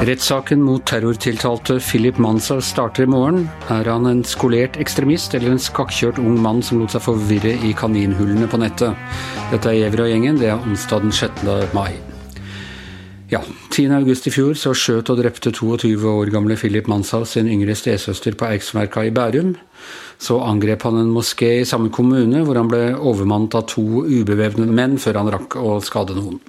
Rettssaken mot terrortiltalte Philip Mansa starter i morgen. Er han en skolert ekstremist eller en skakkjørt ung mann som lot seg forvirre i kaninhullene på nettet? Dette er Gjever og gjengen. Det er onsdag den 6. mai. Ja, 10. august i fjor så skjøt og drepte 22 år gamle Philip Mansa sin yngre stesøster på Eiksmerka i Bærum. Så angrep han en moské i samme kommune, hvor han ble overmannet av to ubevæpnede menn før han rakk å skade noen.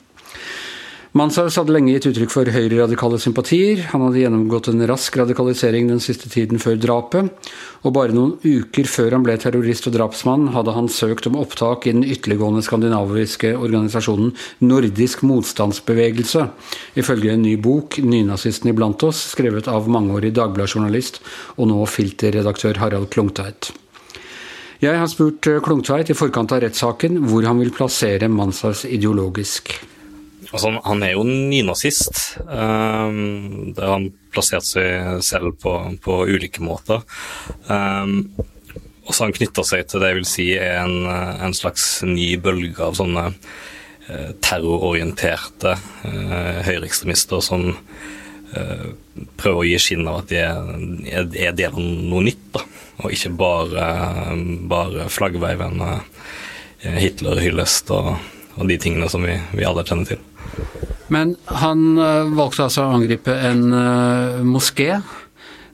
Manshaus hadde lenge gitt uttrykk for høyreradikale sympatier. Han hadde gjennomgått en rask radikalisering den siste tiden før drapet, og bare noen uker før han ble terrorist og drapsmann, hadde han søkt om opptak i den ytterliggående skandinaviske organisasjonen Nordisk motstandsbevegelse, ifølge en ny bok, 'Nynazisten iblant oss', skrevet av mangeårig Dagbladet-journalist og nå filterredaktør Harald Klungtveit. Jeg har spurt Klungtveit i forkant av rettssaken hvor han vil plassere Manshaus ideologisk. Altså, han er jo nynazist. Um, har han plassert seg selv på, på ulike måter. Um, og så har han knytta seg til det jeg vil si er en, en slags ny bølge av sånne uh, terrororienterte uh, høyreekstremister som uh, prøver å gi skinn av at de er, er del av noe nytt, da. og ikke bare, bare flaggveivende Hitler-hyllest og, og, de tingene som vi, vi alle kjenner til. Men han uh, valgte altså å angripe en uh, moské.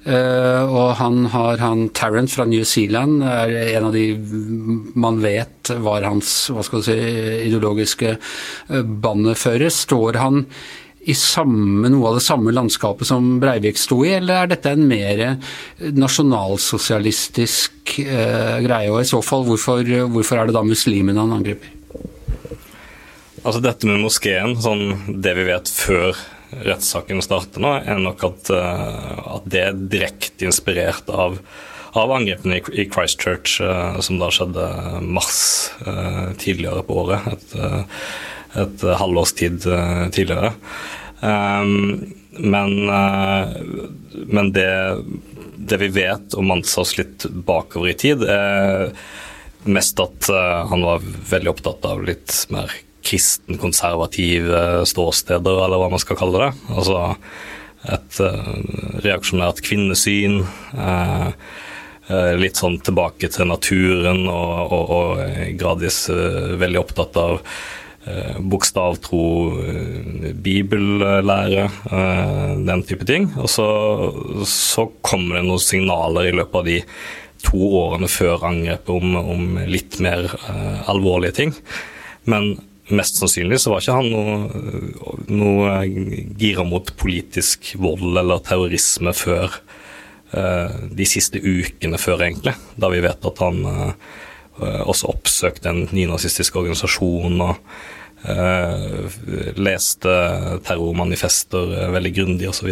Uh, og han har han Tarrant fra New Zealand, er en av de man vet var hans hva skal si, ideologiske bannefører. Står han i samme, noe av det samme landskapet som Breivik sto i, eller er dette en mer nasjonalsosialistisk greie? Og i så fall, hvorfor, hvorfor er det da muslimene han angriper? Altså Dette med moskeen, sånn det vi vet før rettssaken starter nå, er nok at, uh, at det er direkte inspirert av, av angrepene i, Christchurch, uh, som da skjedde mars uh, tidligere på året. Et, et halvårs tid tidligere. Um, men, men det, det, vi vet om Manshaus litt bakover i tid, er mest at han var veldig opptatt av litt mer kristen-konservative ståsteder, eller hva man skal kalle det. Altså et uh, reaksjonært kvinnesyn. Uh, uh, litt sånn tilbake til naturen, og, og, og gradvis veldig opptatt av bokstavtro, bibellære, den type ting. Og så, så kommer det noen signaler i løpet av de to årene før angrepet om, om litt mer alvorlige ting. Men mest sannsynlig så var ikke han noe, noe gira mot politisk vold eller terrorisme før uh, de siste ukene før, egentlig. Da vi vet at han uh, også oppsøkte en nynazistisk organisasjon og uh, leste terrormanifester veldig grundig osv.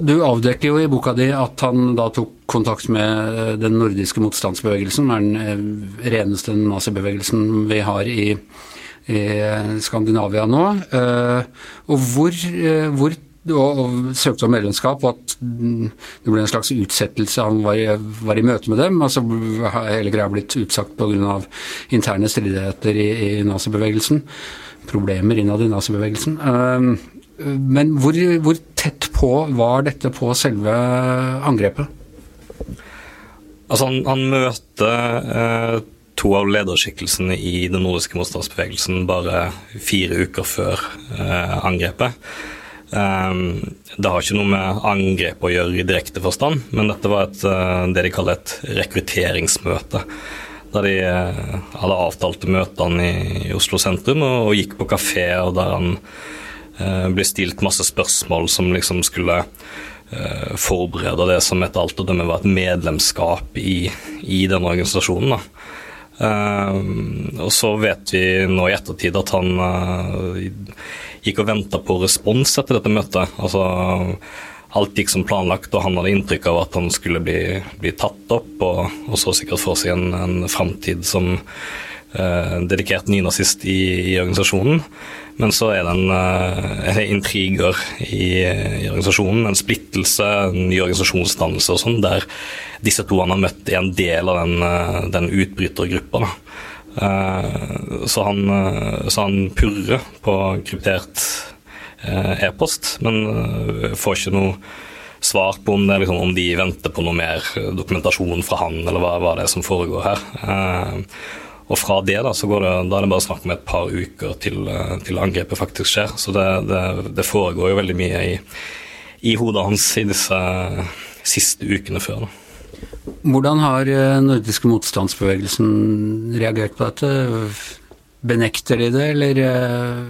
Du avdekker jo i boka di at han da tok kontakt med den nordiske motstandsbevegelsen, er den reneste nazibevegelsen vi har i i Skandinavia nå. Eh, og hvor, eh, hvor og, og søkte om medlemskap, og at det ble en slags utsettelse. Han var i, var i møte med dem. altså Hele greia blitt utsagt pga. interne stridigheter i, i nazibevegelsen. Problemer innad i nazibevegelsen. Uh, men hvor, hvor, tett på var dette på selve angrepet? Altså, han, han møter uh, to av lederskikkelsene i den nordiske motstandsbevegelsen bare fire uker før eh, angrepet. Um, det har ikke noe med angrep å gjøre i direkte forstand, men dette var et, uh, det de kaller et rekrutteringsmøte. Der de hadde avtalte møtene i, Oslo sentrum og, og, gikk på kafé, og der han eh, ble stilt masse spørsmål som liksom skulle forberede det som etter alt å dømme var et medlemskap i, i denne organisasjonen. da. Uh, og så vet vi nå i ettertid at han uh, gikk og venta på respons etter dette møtet. Altså, alt gikk som planlagt, og han hadde inntrykk av at han skulle bli, bli tatt opp, og, og, så sikkert for seg en, en framtid som eh, dedikert nynazist i, i organisasjonen. Men så er det, en, er intriger i, i, organisasjonen, en splittelse, en ny organisasjonsdannelse og sånn, der disse to han har møtt, er en del av den, eh, den utbrytergruppa. Så, han, så han purrer på kryptert e-post, men får ikke noe svar på om, det, liksom, om, de venter på noe mer dokumentasjon fra han, eller hva, hva det er som foregår her. Og fra det da, så går det, da er det bare snakk om et par uker til, til angrepet faktisk skjer. Så det, det, det, foregår jo veldig mye i, i hodet hans i disse siste ukene før. da. Hvordan har eh, nordiske motstandsbevegelsen reagert på dette? Benekter de det, eller eh,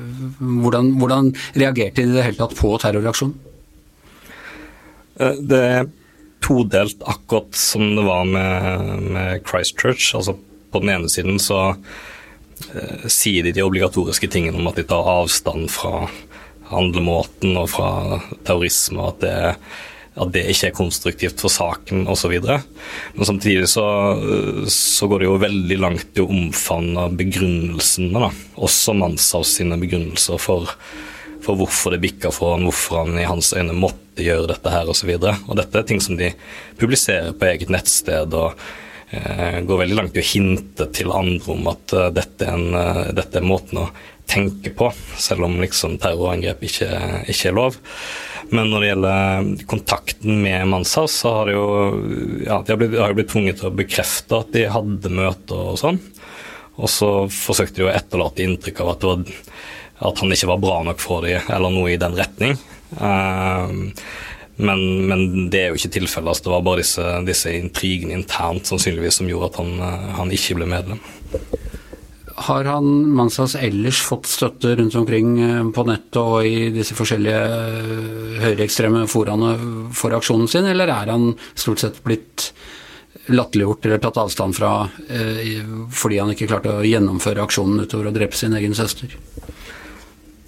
hvordan, hvordan reagerte de i det hele tatt på terroraksjonen? Eh, det er todelt, akkurat som det var med, med Christchurch. Altså, på den ene siden så eh, sier de de obligatoriske tingene om at de tar avstand fra handlemåten og fra terrorisme, og at det at det ikke er konstruktivt for saken osv. Men samtidig så, så, går det jo veldig langt i å omfavne begrunnelsene, da. også Manshaus sine begrunnelser for, for hvorfor det bikka for han, hvorfor han i hans øyne måtte gjøre dette her osv. Og, så og dette er ting som de publiserer på eget nettsted. og eh, går veldig langt i å hinte til andre om at uh, dette, er en, uh, dette, er måten å tenke på, selv om liksom terrorangrep ikke, ikke er lov. Men når det gjelder kontakten med Manshaus, så har de jo ja, de har blitt, har blitt tvunget til å bekrefte at de hadde møter og sånn. Og så forsøkte de å etterlate inntrykk av at, var, at, han ikke var bra nok for dem, eller noe i den retning. Uh, men, men, det er jo ikke tilfellet. Altså, det var bare disse, disse intrigene internt sannsynligvis som gjorde at han, uh, han ikke ble medlem. Har han Mansas ellers fått støtte rundt omkring eh, på nettet og i disse forskjellige eh, høyreekstreme foraene for aksjonen sin, eller er han stort sett blitt latterliggjort eller tatt avstand fra eh, fordi han ikke klarte å gjennomføre aksjonen utover å drepe sin egen søster?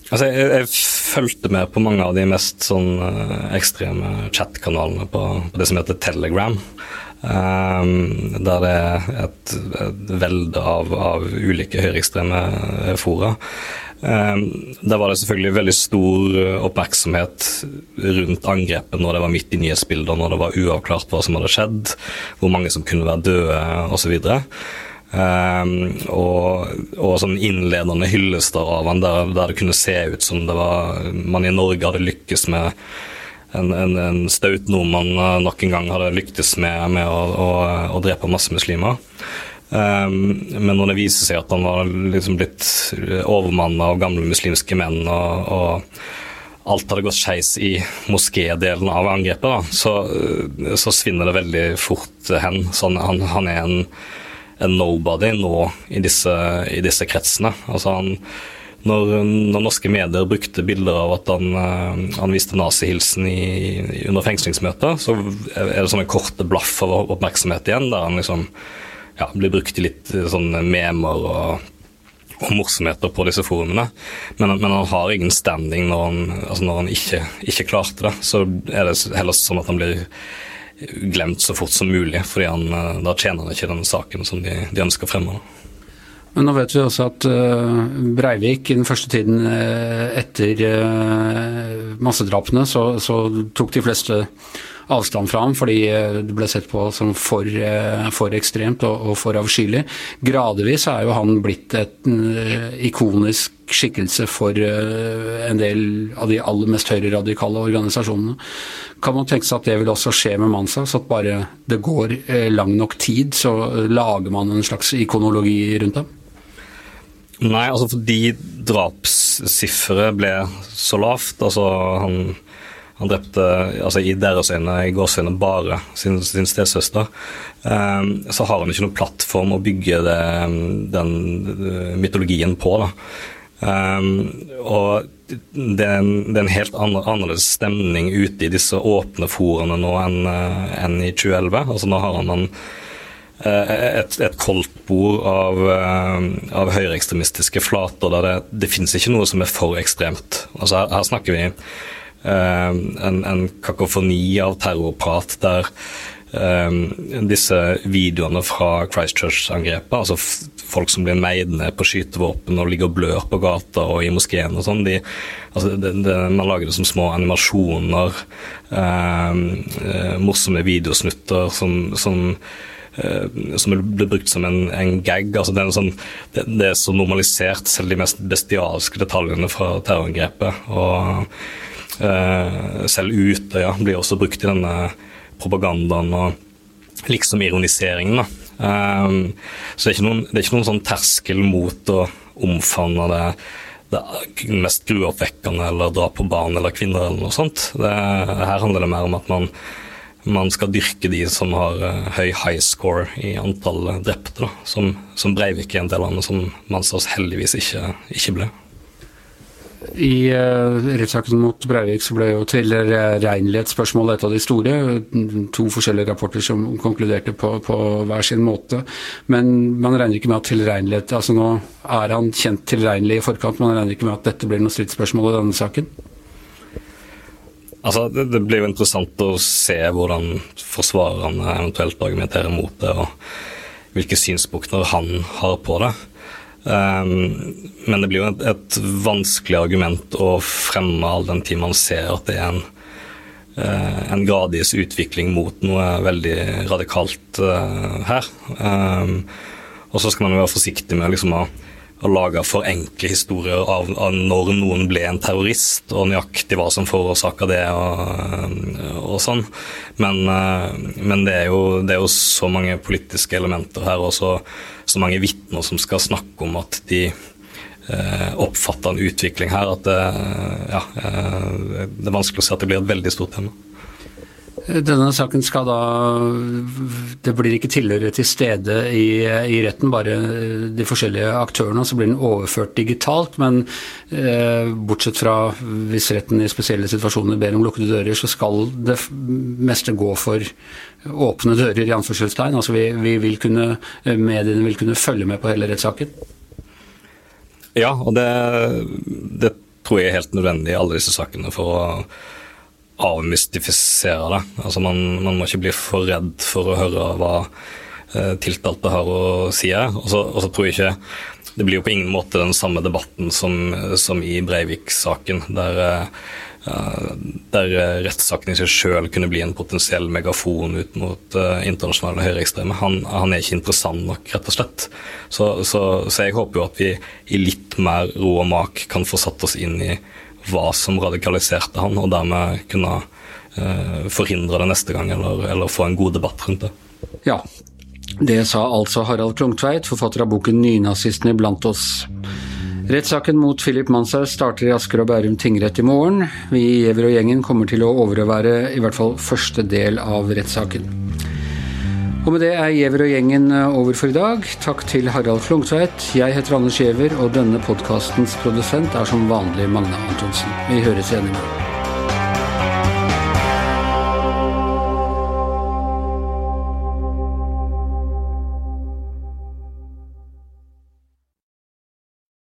Altså, jeg, jeg fulgte med på mange av de mest sånn, ekstreme chatkanalene på, på det som heter Telegram. Um, der det er et, et velde av, av, ulike høyreekstreme fora. Um, der var det selvfølgelig veldig stor oppmerksomhet rundt angrepet når det var midt i nyhetsbildet, når det var uavklart hva som hadde skjedd, hvor mange som kunne være døde osv. Um, og, og sånn innledende hyllester av han der, der det kunne se ut som det var man i Norge hadde lykkes med en, en, en staut nordmann eh, nok en gang hadde lyktes med, med å, å, å, drepe masse muslimer. Um, men når det viser seg at han var liksom blitt overmanna av gamle muslimske menn, og, og alt hadde gått skeis i moskédelen av angrepet, da, så, så, svinner det veldig fort hen. Sånn, han, han er en, en, nobody nå i disse, i disse kretsene. Altså han når, når, norske medier brukte bilder av at han, eh, han viste nazihilsen under fengslingsmøter, så er det sånne korte blaff av oppmerksomhet igjen, der han liksom ja, blir brukt i litt eh, sånne memer og, og morsomheter på disse forumene. Men, men, han har ingen standing når han, altså når han ikke, ikke, klarte det. Så er det heller sånn at han blir glemt så fort som mulig, han, eh, da tjener han ikke den saken som de, de ønsker fremme. Men nå vet vi også at eh, Breivik i den første tiden eh, etter massedrapene, så, så tok de fleste avstand fra ham fordi det ble sett på som for, for ekstremt og, og, for avskyelig. Gradvis er jo han blitt et ikonisk skikkelse for en del av de aller mest høyreradikale organisasjonene. Kan man tenke seg at det vil også skje med Mansa, så at bare det går lang nok tid, så lager man en slags ikonologi rundt dem? Nei, altså fordi drapssifferet ble så lavt. Altså han, han drepte altså i deres øyne, i gåseøyne, bare sin, sin stesøster. Um, så har han ikke noen plattform å bygge det, den mytologien på. da. Um, og det er, en, det er en helt annerledes stemning ute i disse åpne foraene nå enn, uh, enn i 2011. Altså Nå har han en Eh, et, et koldtbord av, eh, av høyreekstremistiske flater der det, det finnes ikke noe som er for ekstremt. Altså her, her snakker vi en, en kakofoni av terrorprat der disse videoene fra Christchurch-angrepet, altså folk som blir meid ned på skytevåpen og ligger og blør på gata og i moskeen og sånn, altså man lager det som små animasjoner, eh, morsomme videosnutter som, som som blir brukt som en, en gag. altså det er, sånn, det, det er, så normalisert, selv de mest bestialske detaljene fra terrorangrepet. og selv Utøya blir også brukt i denne propagandaen og liksom ironiseringen. Um, så det er, noen, det er, ikke noen, sånn terskel mot å omfavne det, det mest gruoppvekkende eller dra på barn eller kvinner eller noe sånt. Det, her handler det mer om at man, man skal dyrke de som har uh, høy high score i antall drepte, da, som, som Breivik er en del av, men som Manshaus heldigvis ikke, ikke ble. I uh, rettssaken mot Breivik så ble jo tilregnelighetsspørsmålet et av de store. To forskjellige rapporter som konkluderte på, på, hver sin måte. Men man regner ikke med at tilregnelighet altså Nå er han kjent tilregnelig i forkant, man regner ikke med at dette blir noe stridsspørsmål i denne saken? Altså, det, det, blir jo interessant å se hvordan forsvarerne eventuelt argumenterer mot det, og hvilke synspunkter han har på det. Um, men det blir jo et, et, vanskelig argument å fremme all den tid man ser at det er en, uh, en gradvis utvikling mot noe veldig radikalt uh, her. Um, og så skal man jo være forsiktig med liksom, å, å lage for enkle historier av, av, når noen ble en terrorist, og nøyaktig hva som forårsaka det og, og, sånn. Men, men det, er jo, det, er jo, så mange politiske elementer her. og så så mange vitner som skal snakke om at de eh, oppfatter en utvikling her, at det, ja, eh, det er vanskelig å se at det blir et veldig stort tema. Denne saken skal da Det blir ikke tilhørere til stede i, i, retten, bare de forskjellige aktørene. Så blir den overført digitalt. Men eh, bortsett fra hvis retten i spesielle situasjoner ber om lukkede dører, så skal det meste gå for åpne dører, i anførselstegn. Altså vi, vi vil kunne, mediene vil kunne følge med på hele rettssaken. Ja, og det, det, tror jeg er helt nødvendig i alle disse sakene for å avmystifisere det. Altså man, man må ikke bli for redd for å høre hva eh, tiltalte har å si. Og så tror jeg ikke Det blir jo på ingen måte den samme debatten som, som i Breivik-saken, der eh, der eh, rettssaken i seg sjøl kunne bli en potensiell megafon ut mot eh, internasjonale høyreekstreme. Han, han, er ikke interessant nok, rett og slett. Så, så, så, jeg håper jo at vi i litt mer ro og mak kan få satt oss inn i hva som radikaliserte han, og dermed kunne uh, forhindre det neste gang, eller, eller få en god debatt rundt det. Ja, det sa altså Harald Klungtveit, forfatter av boken 'Nynazistene blant oss'. Rettssaken mot Philip Manshaus starter i Asker og Bærum tingrett i morgen. Vi i Giæver og gjengen kommer til å overvære i hvert fall første del av rettssaken. Og med det er Giæver og gjengen over for i dag. Takk til Harald Klungtveit. Jeg heter Anders Giæver, og denne podkastens produsent er som vanlig Magne Antonsen. Vi høres igjen i morgen.